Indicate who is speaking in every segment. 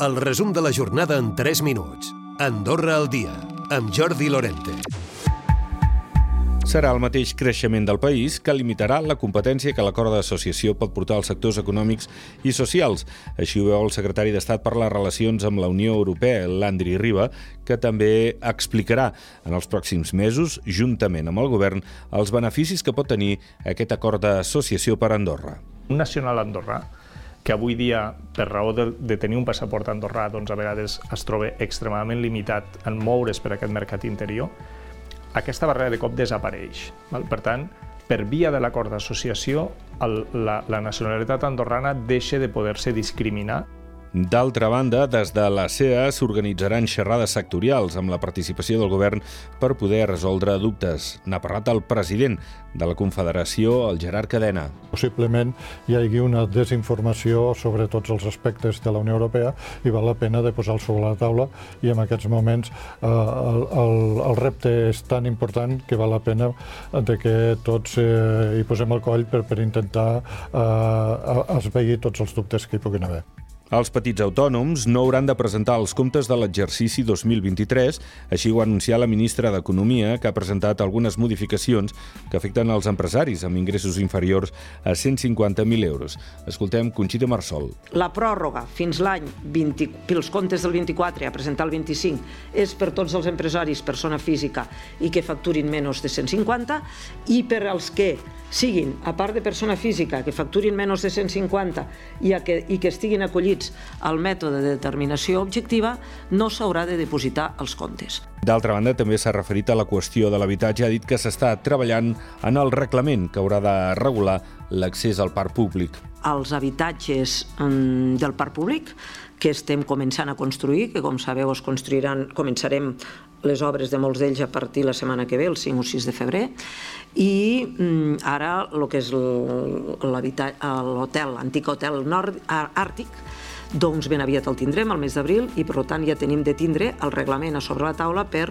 Speaker 1: El resum de la jornada en 3 minuts. Andorra al dia, amb Jordi Lorente.
Speaker 2: Serà el mateix creixement del país que limitarà la competència que l'acord d'associació pot portar als sectors econòmics i socials. Així ho veu el secretari d'Estat per les relacions amb la Unió Europea, Landry Riba, que també explicarà en els pròxims mesos, juntament amb el govern, els beneficis que pot tenir aquest acord d'associació per Andorra.
Speaker 3: Un nacional andorrà que avui dia, per raó de, de tenir un passaport andorrà, doncs a vegades es troba extremadament limitat en moure's per aquest mercat interior, aquesta barrera de cop desapareix. Val? Per tant, per via de l'acord d'associació, la, la nacionalitat andorrana deixa de poder-se discriminar
Speaker 2: D'altra banda, des de la CEA s'organitzaran xerrades sectorials amb la participació del govern per poder resoldre dubtes. N'ha parlat el president de la Confederació, el Gerard Cadena.
Speaker 4: Possiblement hi hagi una desinformació sobre tots els aspectes de la Unió Europea i val la pena de posar-lo sobre la taula i en aquests moments eh, el, el, el repte és tan important que val la pena de que tots eh, hi posem el coll per, per intentar eh, esveir tots els dubtes que hi puguin haver.
Speaker 2: Els petits autònoms no hauran de presentar els comptes de l'exercici 2023, així ho ha anunciat la ministra d'Economia, que ha presentat algunes modificacions que afecten els empresaris amb ingressos inferiors a 150.000 euros. Escoltem Conxita Marsol.
Speaker 5: La pròrroga fins l'any 20, pels comptes del 24 a presentar el 25 és per tots els empresaris persona física i que facturin menys de 150 i per als que siguin, a part de persona física, que facturin menys de 150 i, a que, i que estiguin acollits al mètode de determinació objectiva, no s'haurà de depositar els comptes.
Speaker 2: D'altra banda, també s'ha referit a la qüestió de l'habitatge, ha dit que s'està treballant en el reglament que haurà de regular l'accés al parc públic.
Speaker 5: Els habitatges mm, del parc públic que estem començant a construir, que com sabeu es construiran, començarem les obres de molts d'ells a partir la setmana que ve, el 5 o 6 de febrer, i mm, ara el que és l'hotel, l'antic hotel nord àrtic, doncs ben aviat el tindrem, al mes d'abril, i per tant ja tenim de tindre el reglament a sobre la taula per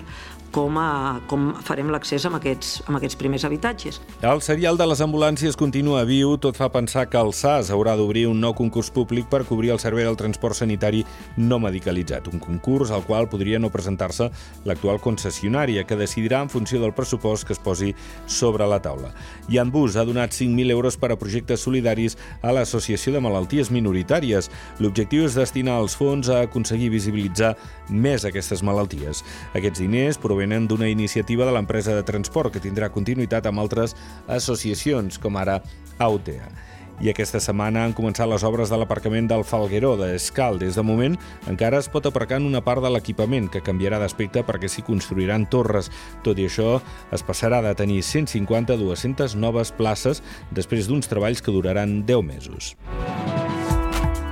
Speaker 5: com, a, com farem l'accés amb, aquests, amb aquests primers habitatges.
Speaker 2: El serial de les ambulàncies continua viu, tot fa pensar que el SAS haurà d'obrir un nou concurs públic per cobrir el servei del transport sanitari no medicalitzat, un concurs al qual podria no presentar-se l'actual concessionària, que decidirà en funció del pressupost que es posi sobre la taula. Jan Bus ha donat 5.000 euros per a projectes solidaris a l'Associació de Malalties Minoritàries. L'objectiu és destinar els fons a aconseguir visibilitzar més aquestes malalties. Aquests diners provenen d'una iniciativa de l'empresa de transport que tindrà continuïtat amb altres associacions, com ara AUTEA. I aquesta setmana han començat les obres de l'aparcament del Falgueró de Escal. Des de moment encara es pot aparcar en una part de l'equipament que canviarà d'aspecte perquè s'hi construiran torres. Tot i això, es passarà de tenir 150 a 200 noves places després d'uns treballs que duraran 10 mesos.